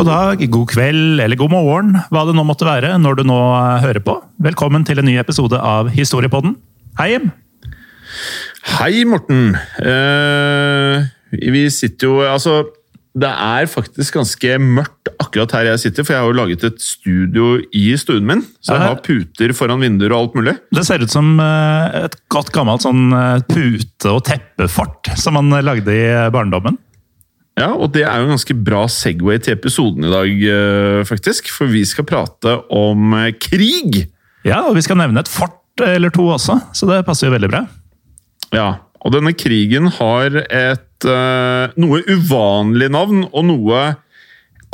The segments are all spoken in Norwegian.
God dag, god kveld eller god morgen, hva det nå måtte være når du nå hører på. Velkommen til en ny episode av Historiepodden. Hei, Jim. Hei, Morten. Uh, vi sitter jo Altså, det er faktisk ganske mørkt akkurat her jeg sitter, for jeg har jo laget et studio i stuen min. Så jeg har puter foran vinduer og alt mulig. Det ser ut som eh, et godt gammelt sånn eh, pute- og teppefort som man lagde i barndommen. Ja, og det er jo en ganske bra Segway til episoden i dag, eh, faktisk. For vi skal prate om eh, krig. Ja, og vi skal nevne et fort eller to også, så det passer jo veldig bra. Ja, og denne krigen har et eh, noe uvanlig navn, og noe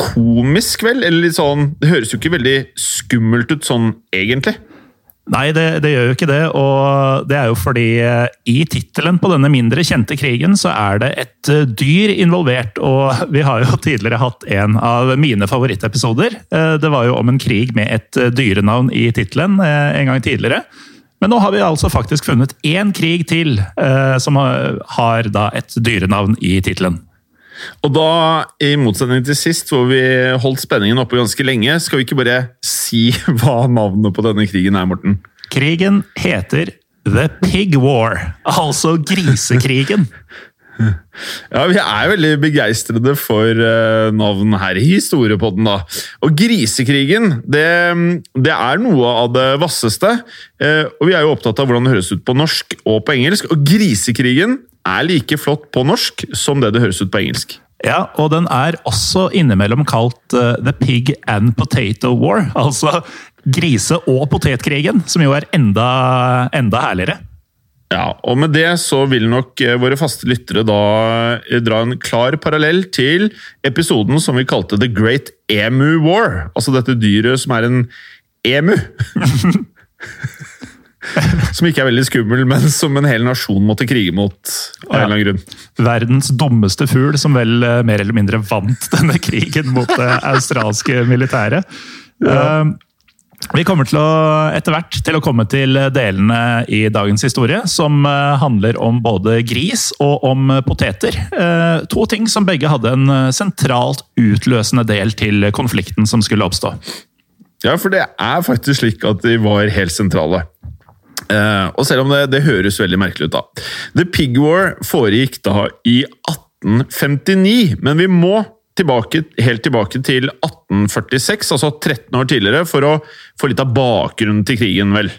komisk, vel? Eller litt sånn Det høres jo ikke veldig skummelt ut sånn, egentlig. Nei, det, det gjør jo ikke det, og det er jo fordi eh, i tittelen på denne mindre kjente krigen så er det et eh, dyr involvert, og vi har jo tidligere hatt en av mine favorittepisoder. Eh, Det var jo om en krig med et dyrenavn i tittelen en gang tidligere. Men nå har vi altså faktisk funnet én krig til som har da et dyrenavn i tittelen. Og da, i motsetning til sist, hvor vi holdt spenningen oppe ganske lenge, skal vi ikke bare si hva navnet på denne krigen er, Morten? Krigen heter The Pig War, altså grisekrigen. Ja, vi er veldig begeistrede for uh, navn her i historiepodden, da. Og grisekrigen, det, det er noe av det vasseste. eh, og vi er jo opptatt av hvordan det høres ut på norsk og på engelsk. Og grisekrigen er like flott på norsk som det det høres ut på engelsk. Ja, og den er også innimellom kalt uh, The Pig and Potato War. Altså grise- og potetkrigen, som jo er enda, enda herligere. Ja, og med det så vil nok eh, våre faste lyttere da eh, dra en klar parallell til episoden som vi kalte The Great Emu War. Altså dette dyret som er en emu. som ikke er veldig skummel, men som en hel nasjon måtte krige mot. av en eller annen grunn. Verdens dummeste fugl, som vel eh, mer eller mindre vant denne krigen mot det australske militæret. Eh, Vi kommer til å, etter hvert til å komme til delene i dagens historie, som eh, handler om både gris og om poteter. Eh, To ting som begge hadde en eh, sentralt utløsende del til konflikten som skulle oppstå. Ja, for det er faktisk slik at de var helt sentrale. Eh, og selv om det, det høres veldig merkelig ut, da. The Pig War foregikk da i 1859, men vi må tilbake, helt tilbake til 1846, altså 13 år tidligere, for å få litt av bakgrunnen til krigen, vel.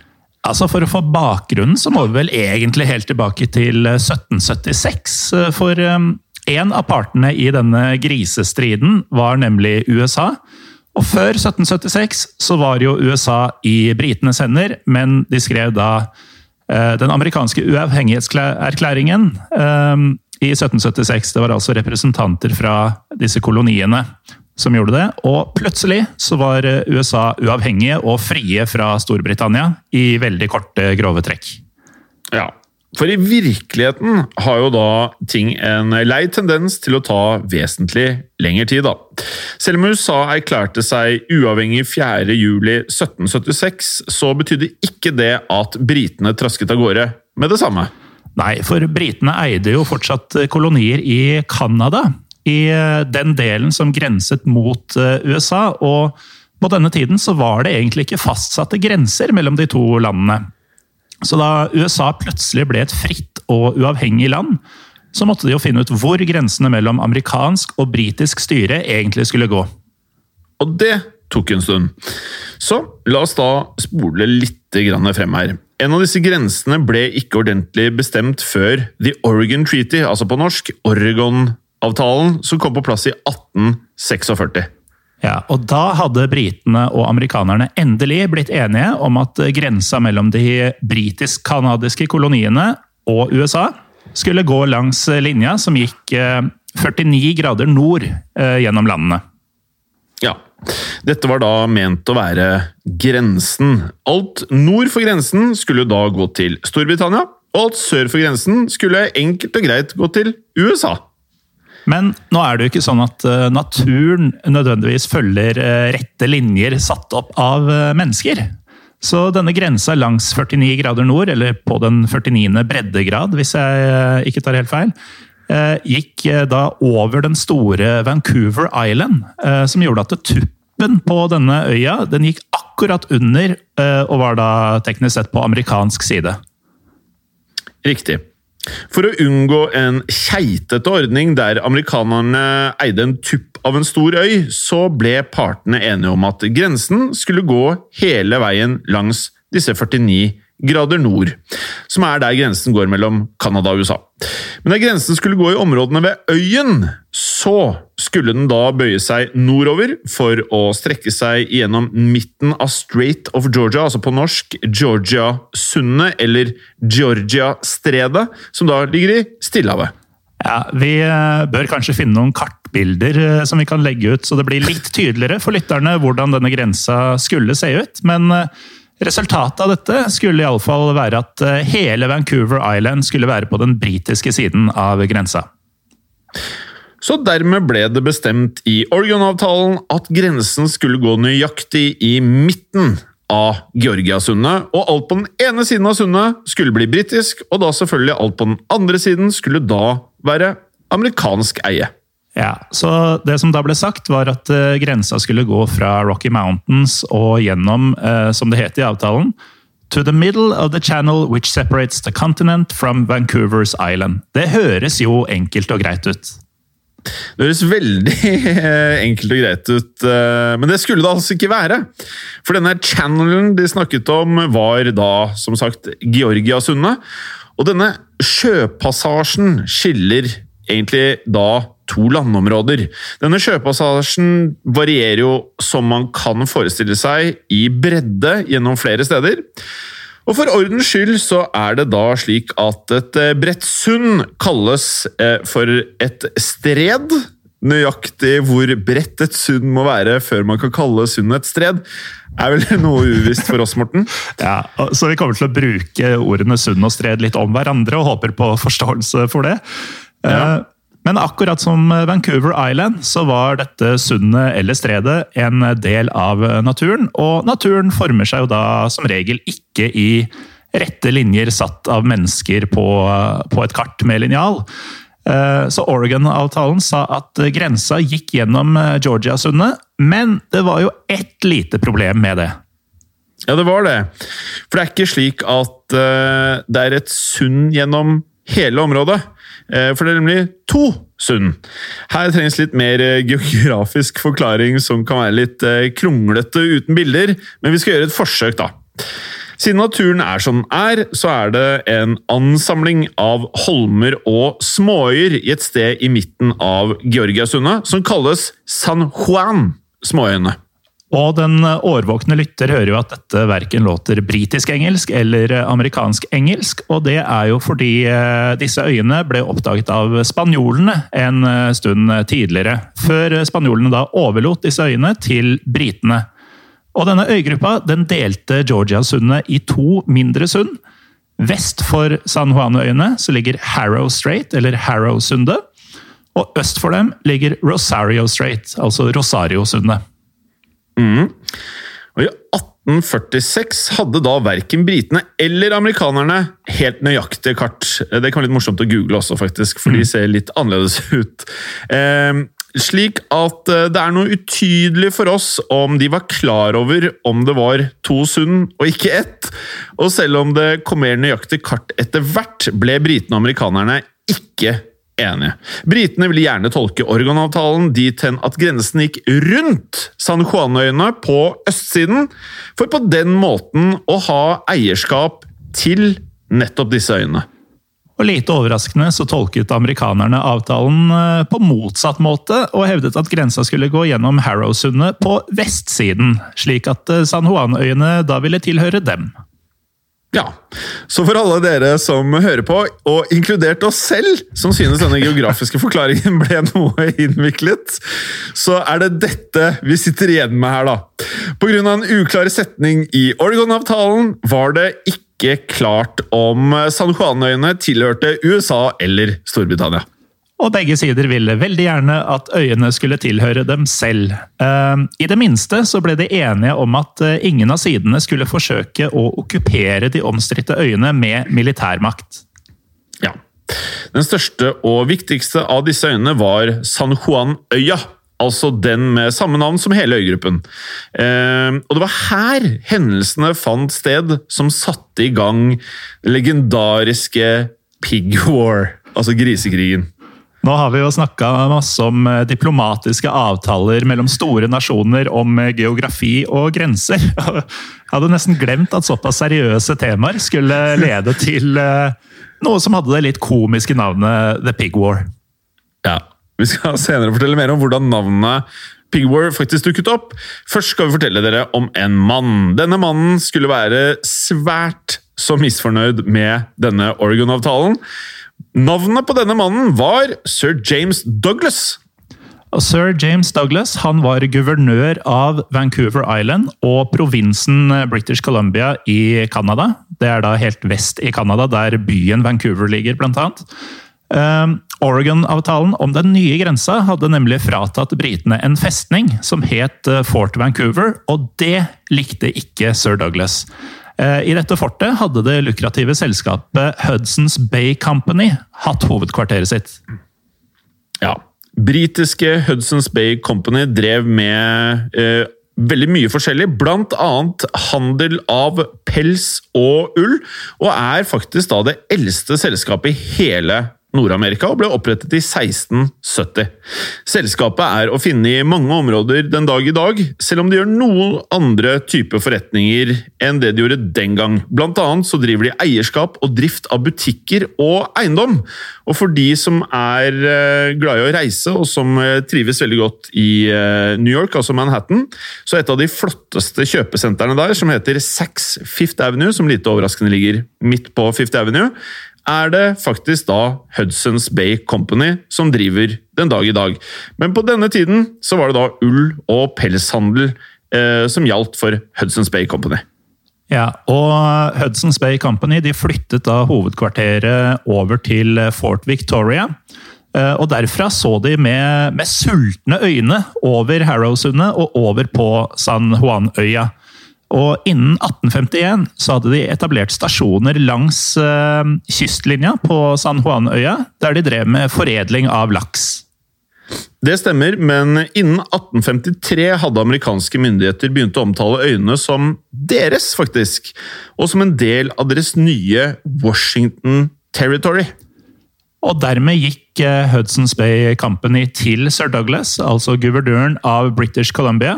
Altså For å få bakgrunnen så må vi vel egentlig helt tilbake til 1776. eh, For en av partene i denne grisestriden var nemlig USA. Og før 1776 så var jo USA i britenes hender, men de skrev da eh, den amerikanske uavhengighetserklæringen eh, i 1776. Det var altså representanter fra disse koloniene som gjorde det. Og plutselig så var eh, USA uavhengige og frie fra Storbritannia i veldig korte, grove trekk. Ja, For i virkeligheten har jo da ting en lei tendens til å ta vesentlig lengre tid, da. Selv om USA erklærte seg uavhengig 4.7.1776, så betydde ikke det at britene trasket av gårde med det samme. Nei, for britene eide jo fortsatt kolonier i Canada. I den delen som grenset mot eh, USA. Og på denne tiden så var det egentlig ikke fastsatte grenser mellom de to landene. Så da USA plutselig ble et fritt og uavhengig land, så måtte de jo finne ut hvor grensene mellom amerikansk og britisk styre egentlig skulle gå. Og det tok en stund. Så la oss da spole litt frem her. En av disse grensene ble ikke ordentlig bestemt før The Oregon Treaty, altså på norsk Oregon-avtalen, som kom på plass i 1846. Ja, og Da hadde britene og amerikanerne endelig blitt enige om at grensa mellom de britisk-canadiske koloniene og USA skulle gå langs linja som gikk 49 eh, grader nord eh, gjennom landene. Ja. Dette var da ment å være grensen. Alt nord for grensen skulle da gå til Storbritannia, og alt sør for grensen skulle enkelt og greit gå til USA. Men nå er det jo ikke sånn at eh, naturen nødvendigvis følger eh, rette linjer satt opp av eh, mennesker. Så denne grensa langs 49 grader nord, eller på den 49. breddegrad, hvis jeg ikke tar helt feil, gikk da over den store Vancouver Island, som gjorde at tuppen på denne øya den gikk akkurat under, og var da teknisk sett på amerikansk side. Riktig. For å unngå en keitete ordning der amerikanerne eide en tupp av en stor øy, så ble partene enige om at grensen skulle gå hele veien langs disse 49 grader nord, som er der grensen går mellom Canada og USA. Men da grensen skulle gå i områdene ved øyen, så skulle den da bøye seg nordover for å strekke seg gjennom midten av Strait of Georgia, altså på norsk Georgia-sundet, eller Georgia-stredet, som da ligger i Stillehavet. Ja, Vi eh, bør kanskje finne noen kartbilder eh, som vi kan legge ut, så det blir litt tydeligere for lytterne hvordan denne grensa skulle se ut. Men eh, Resultatet av dette skulle iallfall være at eh, hele Vancouver Island skulle være på den britiske siden av grensa. Så dermed ble det bestemt i Oregon-avtalen at grensen skulle gå nøyaktig i midten av Georgiasundet, og alt på den ene siden av sundet skulle bli britisk, og da selvfølgelig alt på den andre siden skulle da være amerikansk eie. Ja, så Det som da ble sagt, var at uh, grensa skulle gå fra Rocky Mountains og gjennom, uh, som det het i avtalen, to the middle of the channel which separates the continent from Vancouver's island. Det høres jo enkelt og greit ut. Det høres veldig eh, enkelt og greit ut, men det skulle det altså ikke være. For denne channelen de snakket om, var da som sagt Georgiasundet. Og denne sjøpassasjen skiller egentlig da to landområder. Denne sjøpassasjen varierer jo som man kan forestille seg, i bredde gjennom flere steder. Og For ordens skyld så er det da slik at et eh, bredt sund kalles eh, for et stred. Nøyaktig hvor bredt et sund må være før man kan kalle sundet et stred, er vel noe uvisst for oss, Morten? Ja, Så vi kommer til å bruke ordene sund og stred litt om hverandre, og håper på forståelse for det. Ja. Eh, men akkurat som Vancouver Island så var dette sundet eller stredet en del av naturen. Og naturen former seg jo da som regel ikke i rette linjer satt av mennesker på, på et kart med linjal. Eh, så Oregon-avtalen sa at grensa gikk gjennom Georgia-sundet, men det var jo ett lite problem med det. Ja, det var det. For det er ikke slik at uh, det er et sund gjennom hele området. Eh, for det er nemlig to sund. Her trengs litt mer eh, geografisk forklaring som kan være litt eh, kronglete uten bilder, men vi skal gjøre et forsøk, da. Siden naturen er som den er, så er det en ansamling av holmer og småøyer i et sted i midten av Georgiasundet som kalles San Juan-småøyene. Og den årvåkne lytter hører jo at dette verken låter britisk-engelsk eller amerikansk-engelsk. Og det er jo fordi eh, disse øyene ble oppdaget av spanjolene en eh, stund tidligere. Før spanjolene da overlot disse øyene til britene. Og denne øygruppa den delte Georgia-sundet i to mindre sund. Vest for San Juan-øyene så ligger Harrow Strait, eller Harrow-sundet. Og øst for dem ligger Rosario Strait, altså Rosario-sundet. Og I 1846 hadde da verken britene eller amerikanerne helt nøyaktige kart. Det kan være litt morsomt å google også, faktisk, for de ser litt annerledes ut. Eh, slik at eh, det er noe utydelig for oss om de var klar over om det var to sund og ikke ett. Og selv om det kom mer nøyaktig kart etter hvert, ble britene og amerikanerne ikke enige. Britene ville gjerne tolke Oregon-avtalen dit hen at grensen gikk rundt San Juan-øyene på østsiden, for på den måten å ha eierskap til nettopp disse øyene. Og Lite overraskende så tolket amerikanerne avtalen eh, på motsatt måte, og hevdet at grensa skulle gå gjennom Harrow-sundet på vestsiden, slik at eh, San Juan-øyene da ville tilhøre dem. Ja, Så for alle dere som hører på, og inkludert oss selv, som synes denne geografiske forklaringen ble noe innviklet, så er det dette vi sitter igjen med her, da. Av en uklar setning i Oregon-avtalen var det ikke klart om San Juan-øyene tilhørte USA eller Storbritannia. Og begge sider ville veldig gjerne at øyene skulle tilhøre dem selv. Eh, I det minste så ble de enige om at eh, ingen av sidene skulle forsøke å okkupere de omstridte øyene med militærmakt. Ja. Den største og viktigste av disse øyene var San Juan-øya. Altså den med samme navn som hele øygruppen. Eh, og det var her hendelsene fant sted som satte i gang legendariske Pig War, altså grisekrigen. Nå har vi jo snakka masse om eh, diplomatiske avtaler mellom store nasjoner om eh, geografi og grenser. Jeg hadde nesten glemt at såpass seriøse temaer skulle lede til eh, noe som hadde det litt komiske navnet The Pig War. Ja, Vi skal senere fortelle mer om hvordan navnet Pig War faktisk dukket opp. Først skal vi fortelle dere om en mann. Denne mannen skulle være svært så misfornøyd med denne Oregon-avtalen Navnet på denne mannen var sir James Douglas. Sir James Douglas han var guvernør av Vancouver Island og provinsen British Columbia i Canada. Det er da helt vest i Canada, der byen Vancouver ligger, blant annet. Um, Oregon-avtalen om den nye grensa hadde nemlig fratatt britene en festning som het eh, Fort Vancouver, og det likte ikke sir Douglas. Eh, I dette fortet hadde det lukrative selskapet Hudson's Bay Company hatt hovedkvarteret sitt. Ja. Britiske Hudson's Bay Company drev med eh, veldig mye forskjellig, blant annet handel av pels og ull, og er faktisk da det eldste selskapet i hele Nord-Amerika og ble opprettet i 1670. Selskapet er å finne i mange områder den dag i dag, selv om de gjør noen andre typer forretninger enn det de gjorde den gang. Blant annet så driver de eierskap og drift av butikker og eiendom. Og for de som er eh, glad i å reise, og som eh, trives veldig godt i eh, New York, altså Manhattan, så et av de flotteste kjøpesentrene der, som heter Saks Fifth Avenue, som lite overraskende ligger midt på Fifth Avenue, er det faktisk da Hudson's Bay Company som driver den dag i dag. Men på denne tiden så var det da ull- og pelshandel eh, som gjaldt for Hudson's Bay Company. Ja, og Hudson's Bay Company de flyttet da hovedkvarteret over til Fort Victoria. Eh, og derfra så de med, med sultne øyne over Harrowsundet og over på San Juan-øya. Og innen 1851 så hadde de etablert stasjoner langs eh, kystlinja på San Juan-øya, der de drev med foredling av laks. Det stemmer, men innen 1853 hadde amerikanske myndigheter begynt å omtale øyene som deres, faktisk. Og som en del av deres nye Washington Territory. Og dermed gikk eh, Hudson's Bay Company til sir Douglas, altså guvernøren av British Columbia,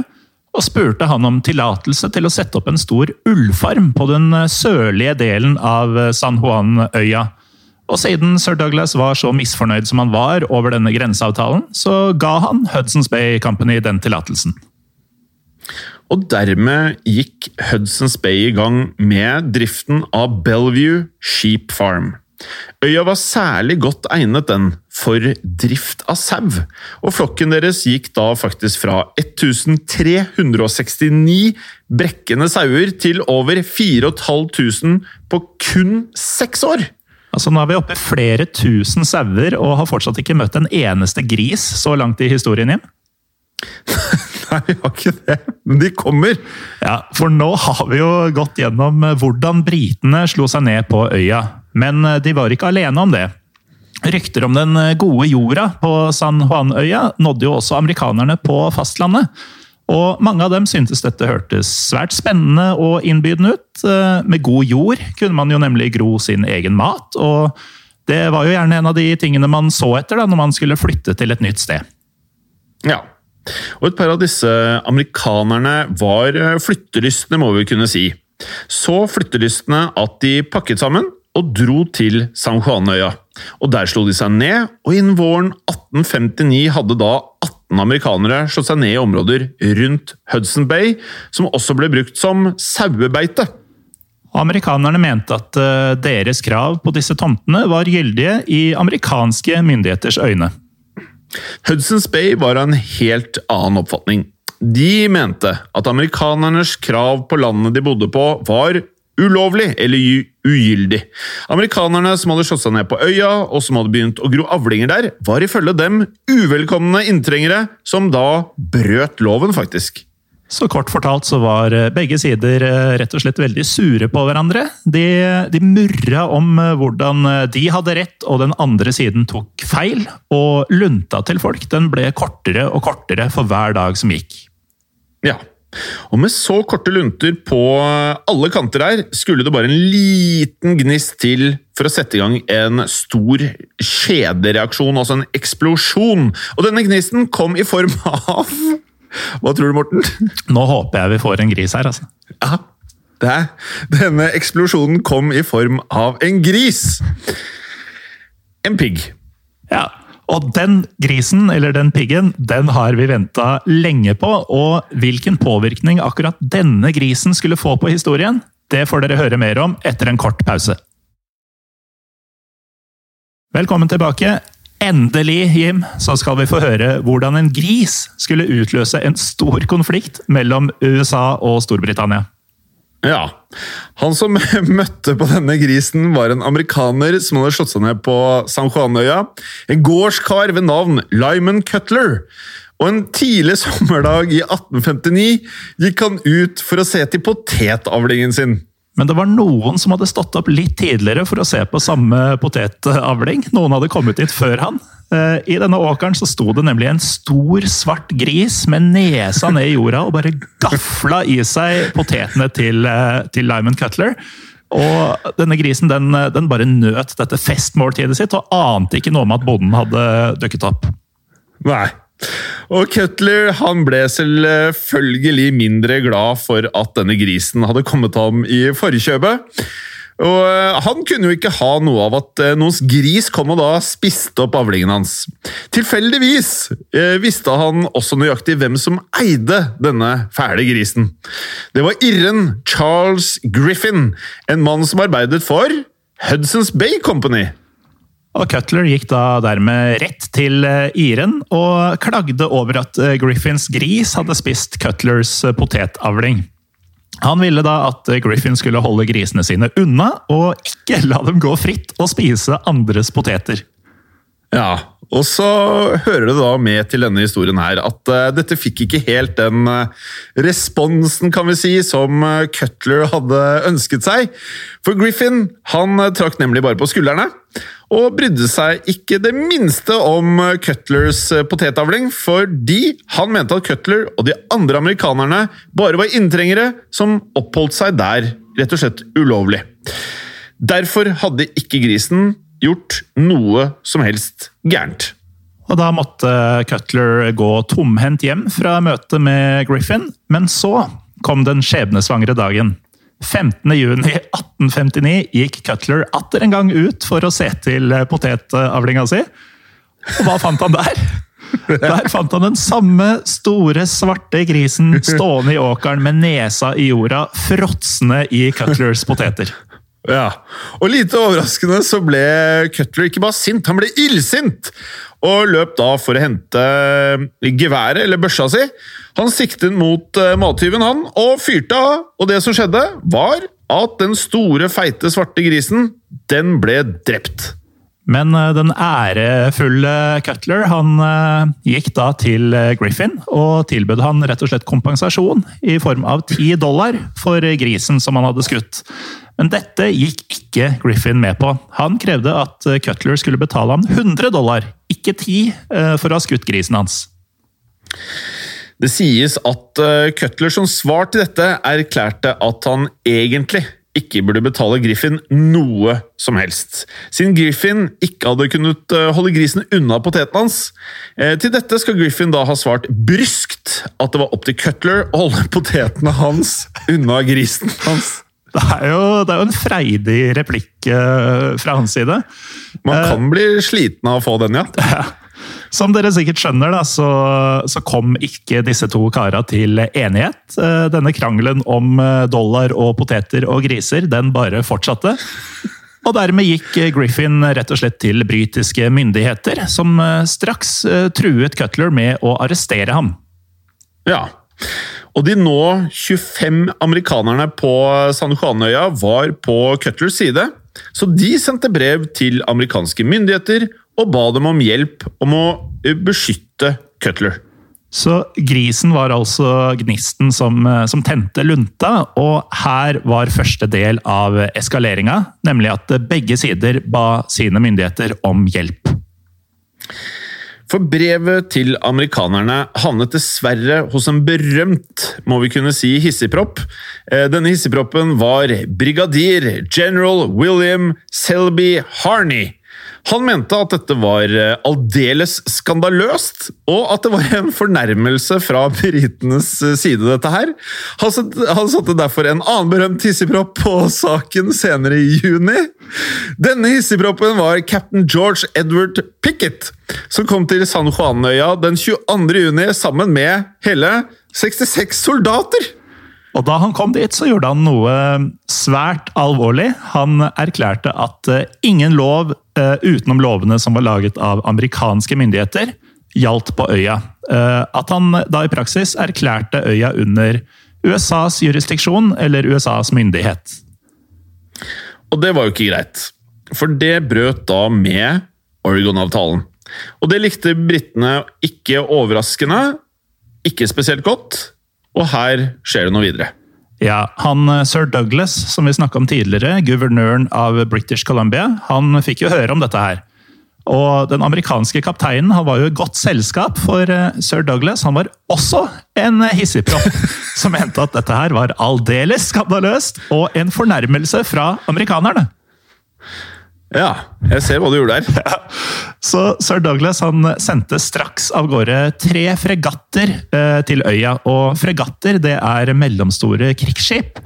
og spurte han om tillatelse til å sette opp en stor ullfarm på den eh, sørlige delen av eh, San Juan-øya. Og siden sir Douglas var så misfornøyd som han var over denne grenseavtalen, så ga han Hudson's Bay Company den tillatelsen. Og dermed gikk Hudson's Bay i gang med driften av Bellevue Sheep Farm. Øya var særlig godt egnet den for drift av sau, og flokken deres gikk da faktisk fra 1369 brekkende sauer til over 4500 på kun seks år! Altså Nå er vi oppe i flere tusen sauer og har fortsatt ikke møtt en eneste gris så langt i historien, Jim. Nei, vi har ikke det, men de kommer! Ja, For nå har vi jo gått gjennom hvordan britene slo seg ned på øya. Men de var ikke alene om det. Rykter om den gode jorda på San Juan-øya nådde jo også amerikanerne på fastlandet. Og mange av dem syntes dette hørtes svært spennende og innbydende ut. Med god jord kunne man jo nemlig gro sin egen mat, og det var jo gjerne en av de tingene man så etter da når man skulle flytte til et nytt sted. Ja, og et par av disse amerikanerne var flyttelystne, må vi kunne si. Så flyttelystne at de pakket sammen og dro til San Juanøya. Og Der slo de seg ned, og innen våren 1859 hadde da 18 amerikanere slått seg ned i områder rundt Hudson Bay, som også ble brukt som sauebeite. Amerikanerne mente at deres krav på disse tomtene var gyldige i amerikanske myndigheters øyne. Hudson's Bay var av en helt annen oppfatning. De mente at amerikanernes krav på landet de bodde på, var ulovlig eller ugyldig. Amerikanerne som hadde slått seg ned på øya, og som hadde begynt å gro avlinger der, var ifølge dem uvelkomne inntrengere som da brøt loven, faktisk. Så kort fortalt så var begge sider rett og slett veldig sure på hverandre. De, de murra om hvordan de hadde rett og den andre siden tok feil. Og lunta til folk den ble kortere og kortere for hver dag som gikk. Ja, og med så korte lunter på alle kanter her, skulle det bare en liten gnist til for å sette i gang en stor kjedereaksjon, altså en eksplosjon. Og denne gnisten kom i form av hva tror du, Morten? Nå håper jeg vi får en gris her, altså. Ja, det er. Denne eksplosjonen kom i form av en gris. En pigg. Ja, og den grisen, eller den piggen, den har vi venta lenge på. Og hvilken påvirkning akkurat denne grisen skulle få på historien, det får dere høre mer om etter en kort pause. Velkommen tilbake. Endelig, Jim, så skal vi få høre hvordan en gris skulle utløse en stor konflikt mellom USA og Storbritannia. Ja. Han som møtte på denne grisen, var en amerikaner som hadde slått seg ned på San Juanøya. En gårdskar ved navn Lyman Cutler. Og en tidlig sommerdag i 1859 gikk han ut for å se til potetavlingen sin. Men det var noen som hadde stått opp litt tidligere for å se på samme potetavling. Noen hadde kommet dit før han. I denne åkeren så sto det nemlig en stor, svart gris med nesa ned i jorda og bare gafla i seg potetene til, til Lyman Cutler. Og denne grisen den, den bare nøt dette festmåltidet sitt og ante ikke noe om at bonden hadde dukket opp. Nei. Og Cutler han ble selvfølgelig mindre glad for at denne grisen hadde kommet ham i forkjøpet. Og Han kunne jo ikke ha noe av at noens gris kom og da spiste opp avlingen hans. Tilfeldigvis visste han også nøyaktig hvem som eide denne fæle grisen. Det var irren Charles Griffin, en mann som arbeidet for Hudson's Bay Company. Og Cutler gikk da dermed rett til Iren og klagde over at Griffins gris hadde spist Cutlers potetavling. Han ville da at Griffin skulle holde grisene sine unna, og ikke la dem gå fritt og spise andres poteter. Ja, og så hører det da med til denne historien her at uh, dette fikk ikke helt den uh, responsen, kan vi si, som uh, Cutler hadde ønsket seg. For Griffin han trakk nemlig bare på skuldrene, og brydde seg ikke det minste om Cutlers potetavling, fordi han mente at Cutler og de andre amerikanerne bare var inntrengere som oppholdt seg der rett og slett ulovlig. Derfor hadde ikke grisen gjort noe som helst gærent. Og Da måtte Cutler gå tomhendt hjem fra møtet med Griffin, men så kom den skjebnesvangre dagen. 15.6.1859 gikk Cutler atter en gang ut for å se til potetavlinga si. Og hva fant han der? Der fant han den samme store, svarte grisen stående i åkeren med nesa i jorda, fråtsende i Cutlers poteter. Ja, og lite overraskende så ble Cutler ikke bare sint, han ble illsint! Og løp da for å hente geværet, eller børsa si. Han siktet mot uh, mattyven, han, og fyrte av. Og det som skjedde, var at den store, feite, svarte grisen, den ble drept. Men eh, den ærefulle Cutler han uh, gikk da til Griffin og tilbød han rett og slett kompensasjon i form av ti dollar for grisen som han hadde skutt. Men dette gikk ikke Griffin med på. Han krevde at eh, Cutler skulle betale ham 100 dollar, ikke 10, eh, for å ha skutt grisen hans. Det sies at eh, Cutler som svar til dette erklærte at han egentlig ikke burde betale Griffin noe som helst, siden Griffin ikke hadde kunnet holde grisen unna poteten hans. Til dette skal Griffin da ha svart bryskt at det var opp til Cutler å holde potetene hans unna grisen hans. Det er, jo, det er jo, en freidig replikk uh, fra hans side. Man kan bli sliten av å få den, ja. Som dere sikkert skjønner, da, så, så, kom ikke disse to kara til enighet. Uh, denne krangelen om dollar og poteter og griser, den bare fortsatte. Og dermed gikk Griffin rett og slett til britiske myndigheter, som straks truet Cutler med å arrestere ham. Ja, og de nå 25 amerikanerne på San Juanøya var på Cutlers side, så de sendte brev til amerikanske myndigheter og ba dem om hjelp om å beskytte Cutler. Så grisen var altså gnisten som, som, tente lunta, og her var første del av eskaleringa, nemlig at begge sider ba sine myndigheter om hjelp. For brevet til amerikanerne havnet dessverre hos en berømt, må vi kunne si, hissigpropp. Eh, denne hissigproppen var brigadier general William Selby Harney. Han mente at dette var eh, aldeles skandaløst, og at det var en fornærmelse fra britenes eh, side, dette her. Han satte, derfor en annen berømt hissigpropp på saken senere i juni. Denne hissigproppen var cap'n George Edward Pickett, som kom til San Juanøya den 22. juni sammen med hele 66 soldater! Og da han kom dit, så gjorde han noe svært alvorlig. Han erklærte at eh, ingen lov eh, utenom lovene som var laget av amerikanske myndigheter, gjaldt på øya. Eh, at han da i praksis erklærte øya under USAs jurisdiksjon, eller USAs myndighet. Og det var jo ikke greit, for det brøt da med Oregon-avtalen. Og det likte britene ikke overraskende, ikke spesielt godt og her skjer det noe videre. Ja, han eh, Sir Douglas, som vi snakka om tidligere, guvernøren av British Columbia, han fikk jo høre om dette her. Og den amerikanske kapteinen han var jo i godt selskap, for eh, sir Douglas han var også en hissigpropp som mente at dette her var aldeles skandaløst og en fornærmelse fra amerikanerne. Ja, jeg ser hva du gjorde der. Så sir Douglas han sendte straks av gårde tre fregatter eh, til øya. Og fregatter det er mellomstore krigsskip,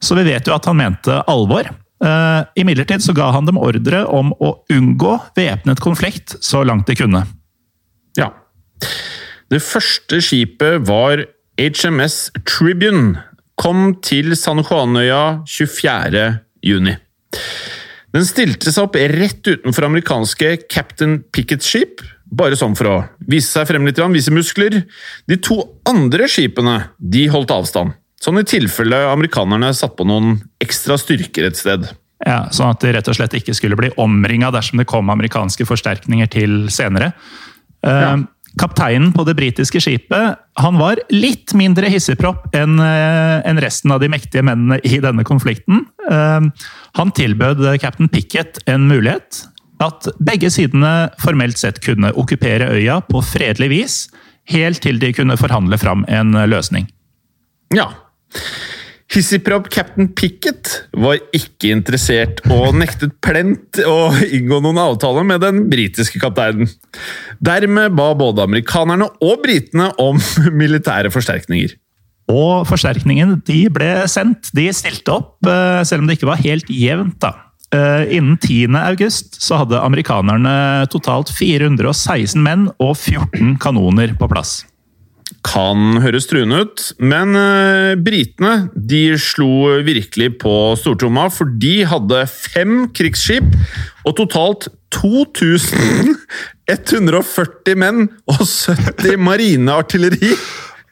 så vi vet jo at han mente alvor. Eh, imidlertid så ga han dem ordre om å unngå væpnet konflikt så langt de kunne. Ja. Det første skipet var HMS Tribune. Kom til San Juanøya 24. juni. Den stilte seg opp rett utenfor amerikanske Captain Pickets skip, bare sånn for å vise seg frem litt, vise muskler. De to andre skipene de holdt avstand, sånn i tilfelle amerikanerne satt på noen ekstra styrker et sted. Ja, Sånn at de rett og slett ikke skulle bli omringa dersom det kom amerikanske forsterkninger til senere. Ja. Kapteinen på det britiske skipet han var litt mindre hissigpropp enn eh, resten av de mektige mennene i denne konflikten. Eh, han tilbød cap'n Pickett en mulighet. At begge sidene formelt sett kunne okkupere øya på fredelig vis, helt til de kunne forhandle fram en løsning. Ja. Hissigpropp cap'n Pickett var ikke interessert og nektet plent å inngå noen avtale med den britiske kapteinen. Dermed ba både amerikanerne og britene om militære forsterkninger. Og forsterkningen de ble sendt. De stilte opp, eh, selv om det ikke var helt jevnt. da. Eh, innen 10. august så hadde amerikanerne totalt 416 menn og 14 kanoner på plass. Kan høres truende ut, men uh, britene de slo virkelig på stortromma, for de hadde fem krigsskip og totalt 2140 menn og 70 marineartilleri.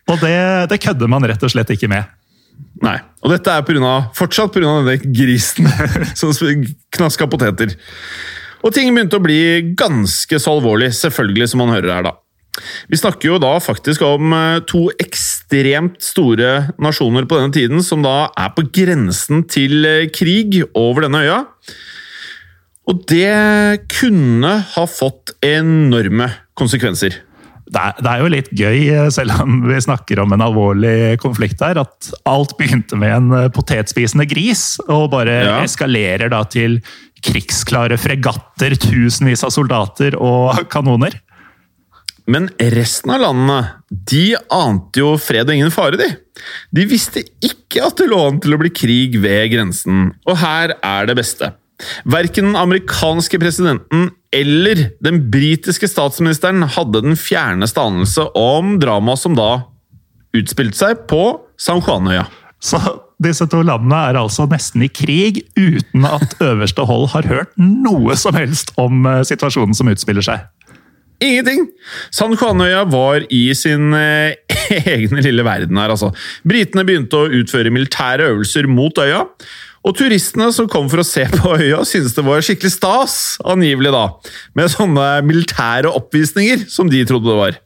Og det, det kødder man rett og slett ikke med. Nei, og dette er på grunn av, fortsatt pga. denne grisen som knaska poteter. Og ting begynte å bli ganske så alvorlig, selvfølgelig, som man hører her, da. Vi snakker jo da faktisk om eh, to ekstremt store nasjoner på denne tiden, som da er på grensen til eh, krig over denne øya. Og det kunne ha fått enorme konsekvenser. Det er, det er, jo litt gøy, eh, selv om vi snakker om en alvorlig konflikt her, at alt begynte med en potetspisende gris, og bare ja. eskalerer da til krigsklare fregatter, tusenvis av soldater og kanoner. Men resten av landene de ante jo fred og ingen fare, de. De visste ikke at det lå an til å bli krig ved grensen, og her er det beste. Verken den amerikanske presidenten eller den britiske statsministeren hadde den fjerneste anelse om dramaet som da utspilte seg på San Juanøya. Så disse to landene er altså nesten i krig uten at øverste hold har hørt noe som helst om eh, situasjonen som utspiller seg. Ingenting! San Juanøya var i sin eh, egne lille verden her, altså. Britene begynte å utføre militære øvelser mot øya. Og turistene som kom for å se på øya, syntes det var skikkelig stas, angivelig da, med sånne militære oppvisninger som de trodde det var.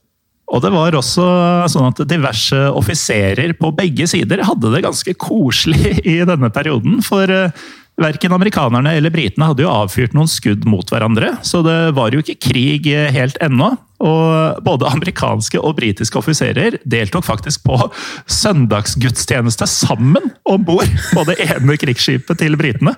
Og det var også sånn at diverse offiserer på begge sider hadde det ganske koselig i denne perioden. For eh, Verken amerikanerne eller britene hadde jo avfyrt noen skudd mot hverandre, så det var jo ikke krig helt ennå. Og både amerikanske og britiske offiserer deltok faktisk på søndagsgudstjeneste sammen om bord på det ene krigsskipet til britene.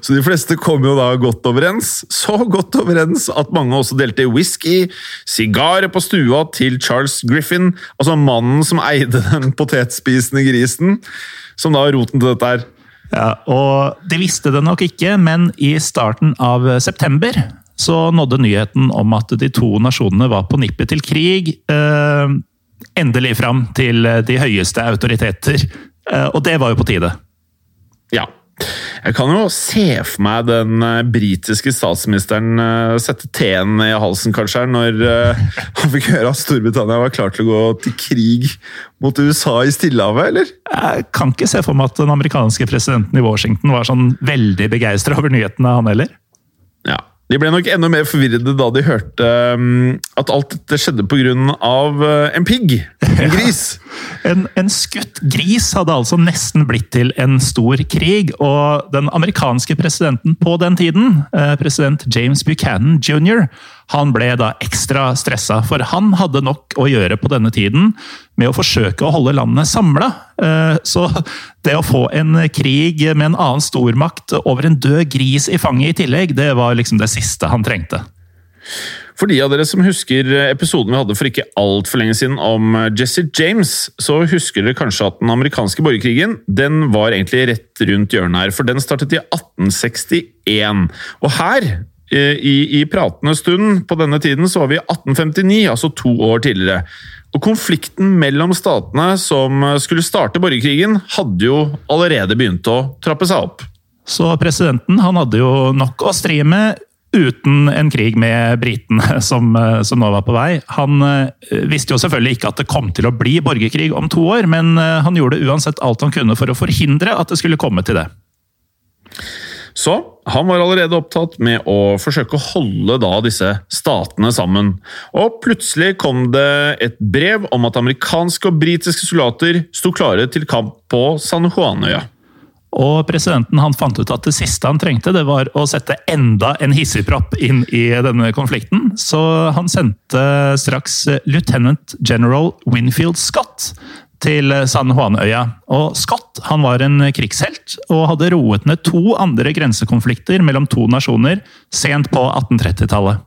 Så de fleste kom jo da godt overens. Så godt overens at mange også delte whisky, sigarer på stua til Charles Griffin, altså mannen som eide den potetspisende grisen, som da roten til dette her. Ja, og De visste det nok ikke, men i starten av september så nådde nyheten om at de to nasjonene var på nippet til krig, eh, endelig fram til de høyeste autoriteter. Eh, og det var jo på tide. Ja. Jeg kan jo se for meg den uh, britiske statsministeren uh, sette teen i halsen, kanskje, når uh, han fikk høre at Storbritannia var klar til å gå til krig mot USA i Stillehavet, eller? Jeg kan ikke se for meg at den amerikanske presidenten i Washington var sånn veldig begeistra over nyhetene, han heller. Ja, de ble nok enda mer forvirrede da de hørte um, at alt dette skjedde pga. En pigg. En gris. Ja. En, en, skutt gris hadde altså nesten blitt til en stor krig. Og den amerikanske presidenten på den tiden, uh, president James Buchanan jr., han ble da ekstra stressa, for han hadde nok å gjøre på denne tiden med å forsøke å holde landet samla. Eh, så det å få en krig med en annen stormakt over en død gris i fanget i tillegg, det var liksom det siste han trengte. For de av dere som husker episoden vi hadde for ikke altfor lenge siden om Jesse James, så husker dere kanskje at den amerikanske borgerkrigen den var egentlig rett rundt hjørnet her. For den startet i 1861. Og her Eh, i, i pratende stund på denne tiden så var vi i 1859, altså to år tidligere. Og Konflikten mellom statene som skulle starte borgerkrigen, hadde jo allerede begynt å trappe seg opp. Så presidenten han hadde jo nok å stri med uten en krig med britene som, som, nå var på vei. Han eh, visste jo selvfølgelig ikke at det kom til å bli borgerkrig om to år, men eh, han gjorde uansett alt han kunne for å forhindre at det skulle komme til det. Så han var allerede opptatt med å forsøke å holde da disse statene sammen. Og plutselig kom det et brev om at amerikanske og britiske soldater sto klare til kamp på San Juanøya. Og presidenten han fant ut at det siste han trengte, det var å sette enda en hissigpropp inn i denne konflikten. Så han sendte straks lieutenant general Winfield Scott til San Juanøya. Og Scott han var en krigshelt og hadde roet ned to andre grensekonflikter mellom to nasjoner sent på 1830-tallet.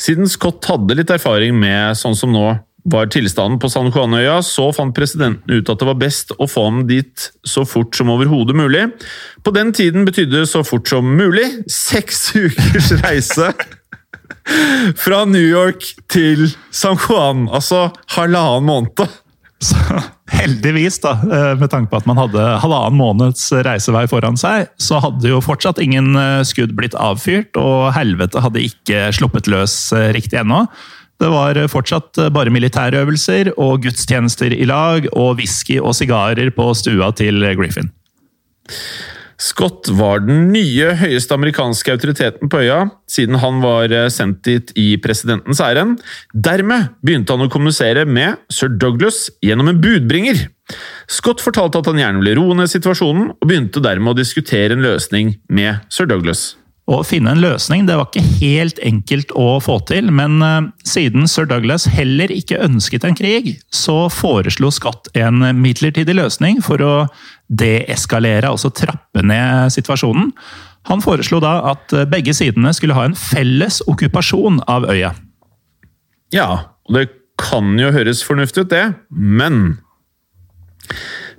Siden Scott hadde litt erfaring med sånn som nå var tilstanden på San Juanøya, så fant presidenten ut at det var best å få ham dit så fort som overhodet mulig. På den tiden betydde så fort som mulig seks ukers reise. Fra New York til San Juan, altså halvannen måned. Så heldigvis, da, eh, med tanke på at man hadde halvannen måneds reisevei foran seg, så hadde jo fortsatt ingen eh, skudd blitt avfyrt, og helvete hadde ikke sluppet løs eh, riktig ennå. Det var fortsatt bare militærøvelser og gudstjenester i lag, og whisky og sigarer på stua til Griffin. Scott var den nye høyeste amerikanske autoriteten på øya, siden han var eh, sendt dit i presidentens ærend. Dermed begynte han å kommunisere med sir Douglas gjennom en budbringer. Scott fortalte at han gjerne ville roe ned situasjonen, og begynte dermed å diskutere en løsning med sir Douglas. Å finne en løsning det var ikke helt enkelt å få til, men uh, siden sir Douglas heller ikke ønsket en krig, så foreslo Skatt en midlertidig løsning for å deeskalere, altså trappe ned situasjonen. Han foreslo da at begge sidene skulle ha en felles okkupasjon av øya. Ja, og det kan jo høres fornuftig ut, det, men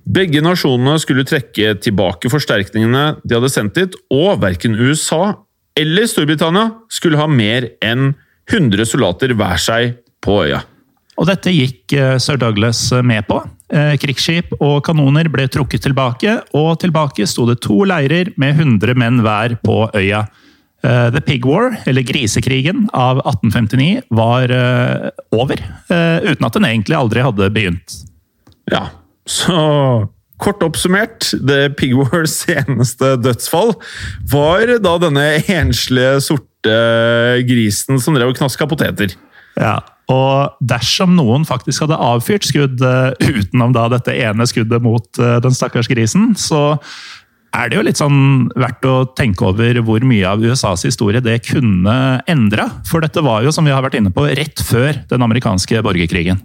Begge nasjonene skulle trekke tilbake forsterkningene de hadde sendt dit, og verken USA eller Storbritannia skulle ha mer enn 100 soldater hver seg på øya. Og dette gikk eh, sir Douglas med på. Eh, krigsskip og kanoner ble trukket tilbake, og tilbake sto det to leirer med 100 menn hver på øya. Eh, The Pig War, eller Grisekrigen av 1859, var eh, over. Uten at den egentlig aldri hadde begynt. Ja, så Kort oppsummert, The Pig Wars seneste dødsfall var da denne enslige, sorte grisen som drev og knaska poteter. Ja, og dersom noen faktisk hadde avfyrt skudd uh, utenom da dette ene skuddet mot uh, den stakkars grisen, så er det jo litt sånn verdt å tenke over hvor mye av USAs historie det kunne endra. For dette var jo, som vi har vært inne på, rett før den amerikanske borgerkrigen.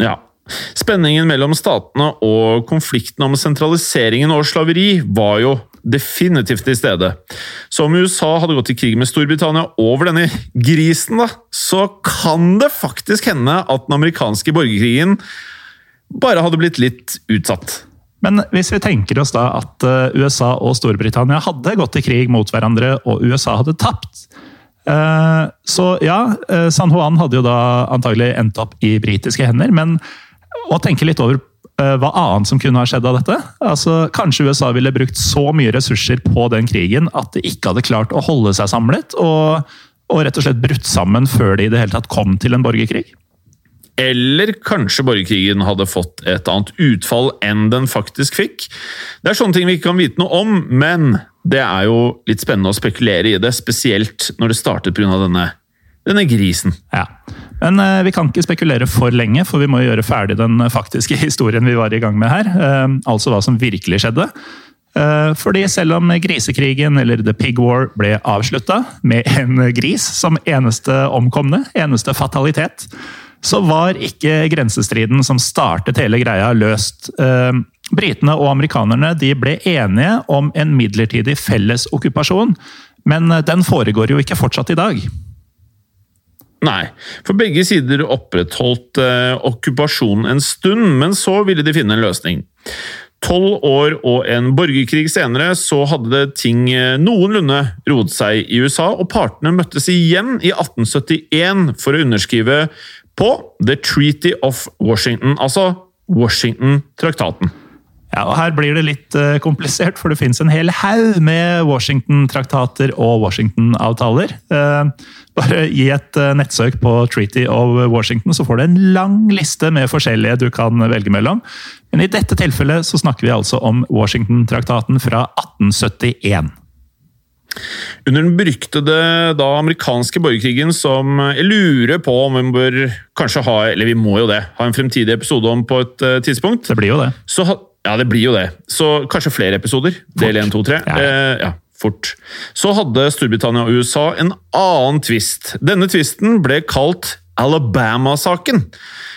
Ja. Spenningen mellom statene og konflikten om sentraliseringen og slaveri var jo definitivt til stede. Så om USA hadde gått i krig med Storbritannia over denne grisen, da, så kan det faktisk hende at den amerikanske borgerkrigen bare hadde blitt litt utsatt. Men hvis vi tenker oss da at eh, USA og Storbritannia hadde gått i krig mot hverandre, og USA hadde tapt eh, Så ja, eh, San Juan hadde jo da antagelig endt opp i britiske hender, men å tenke litt over Eh, hva annet som kunne ha skjedd av dette. Altså, kanskje USA ville brukt så mye ressurser på den krigen at de ikke hadde klart å holde seg samlet, og, og rett og slett brutt sammen før de i det hele tatt kom til en borgerkrig. Eller kanskje borgerkrigen hadde fått et annet utfall enn den faktisk fikk. Det er sånne ting vi ikke kan vite noe om, men det er jo litt spennende å spekulere i det, spesielt når det startet pga. denne denne grisen. Ja. Men eh, vi kan ikke spekulere for lenge, for vi må gjøre ferdig den faktiske historien vi var i gang med her. Eh, altså hva som virkelig skjedde. Eh, fordi selv om grisekrigen, eller The Pig War, ble avslutta med en gris som eneste omkomne, eneste fatalitet, så var ikke grensestriden som startet hele greia, løst. Britene og amerikanerne ble enige om en midlertidig felles okkupasjon, men den foregår jo ikke fortsatt i dag. Nei, for begge sider opprettholdt eh, okkupasjonen en stund, men så ville de finne en løsning. Tolv år og en borgerkrig senere så hadde ting eh, noenlunde roet seg i USA, og partene møttes igjen i 1871 for å underskrive på The Treaty of Washington, altså Washington-traktaten. Ja, og Her blir det litt uh, komplisert, for det fins en hel haug med Washington-traktater og Washington-avtaler. Uh, bare gi et uh, nettsøk på Treaty of Washington, så får du en lang liste med forskjellige du kan velge mellom. Men i dette tilfellet så snakker vi altså om Washington-traktaten fra 1871. Under den beryktede da, amerikanske borgerkrigen, som jeg lurer på om vi bør kanskje ha Eller vi må jo det, ha en fremtidig episode om på et tidspunkt. Det blir jo det. Så ja, det blir jo det. Så kanskje flere episoder. Fort. Del 1, 2, 3. Ja. Eh, ja, fort. Så hadde Storbritannia og USA en annen tvist. Denne tvisten ble kalt Alabama-saken.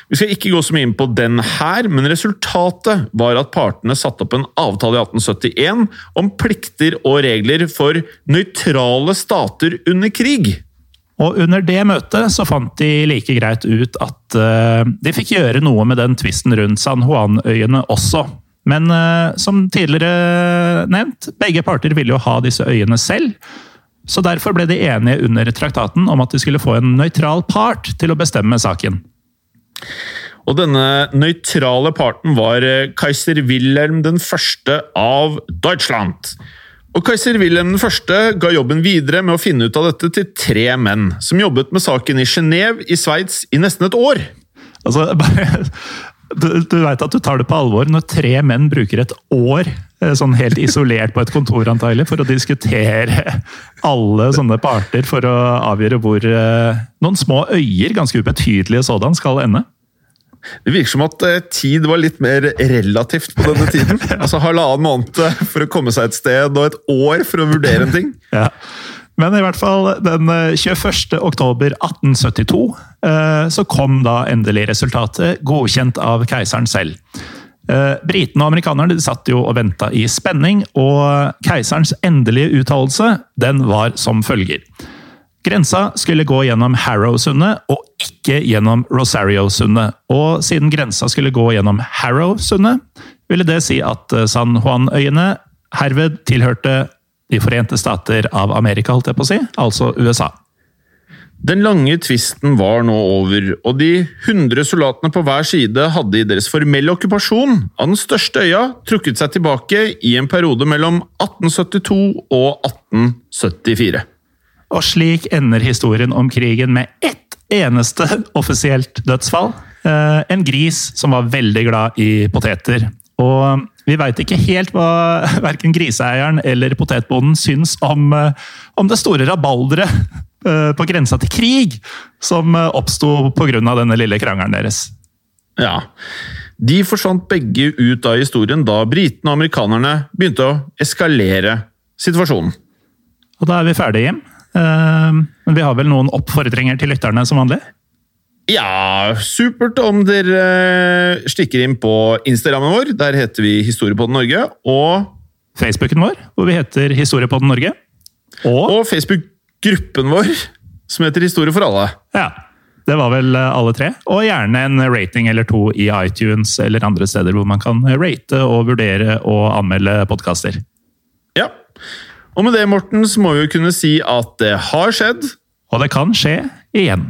Vi skal ikke gå så mye inn på den her, men resultatet var at partene satte opp en avtale i 1871 om plikter og regler for nøytrale stater under krig. Og under det møtet så fant de like greit ut at uh, de fikk gjøre noe med den tvisten rundt San Juan-øyene også. Men uh, som tidligere nevnt, begge parter ville jo ha disse øyene selv. Så derfor ble de enige under traktaten om at de skulle få en nøytral part til å bestemme saken. Og denne nøytrale parten var eh, keiser Wilhelm den første av Deutschland. Og Keiser Wilhelm den første ga jobben videre med å finne ut av dette til tre menn, som jobbet med saken i Genéve i Sveits i nesten et år. Altså, bare, du, du veit at du tar det på alvor når tre menn bruker et år eh, sånn helt isolert på et kontor antagelig, for å diskutere alle sånne parter for å avgjøre hvor eh, noen små øyer, ganske ubetydelige sådan, skal ende. Det virker som at eh, tid var litt mer relativt på denne tiden. Altså Halvannen måned for å komme seg et sted, og et år for å vurdere en ting. Ja. Men i hvert fall den 21. oktober 1872 eh, så kom da endelig resultatet, godkjent av keiseren selv. Eh, britene og amerikanerne satt jo og venta i spenning, og keiserens endelige uttalelse den var som følger. Grensa skulle gå gjennom Harrow-sundet og ikke gjennom Rosario-sundet. Og siden grensa skulle gå gjennom Harrow-sundet, ville det si at San Juan-øyene herved tilhørte De forente stater av Amerika, holdt jeg på å si, altså USA. Den lange tvisten var nå over, og de 100 soldatene på hver side hadde i deres formelle okkupasjon av den største øya trukket seg tilbake i en periode mellom 1872 og 1874. Og slik ender historien om krigen med ett eneste offisielt dødsfall. Eh, en gris som var veldig glad i poteter. Og vi veit ikke helt hva verken griseeieren eller potetbonden syns om, eh, om det store rabalderet eh, på grensa til krig som oppsto pga. denne lille krangelen deres. Ja. De forsvant begge ut av historien da britene og amerikanerne begynte å eskalere situasjonen. Og da er vi ferdige, Jim. Men vi har vel noen oppfordringer til lytterne som vanlig? Ja, supert om dere eh, stikker inn på Instagrammen vår. Der heter vi Historiepodden Norge. Og Facebooken vår, hvor vi heter Historiepodden Norge. Og, og Facebook-gruppen vår, som heter Historie for alle. Ja, det var vel eh, alle tre. Og gjerne en rating eller to i iTunes eller andre steder hvor man kan rate og vurdere og anmelde podkaster. Ja. Og med det, Morten, så må vi jo kunne si at det har skjedd. Og det kan skje igjen.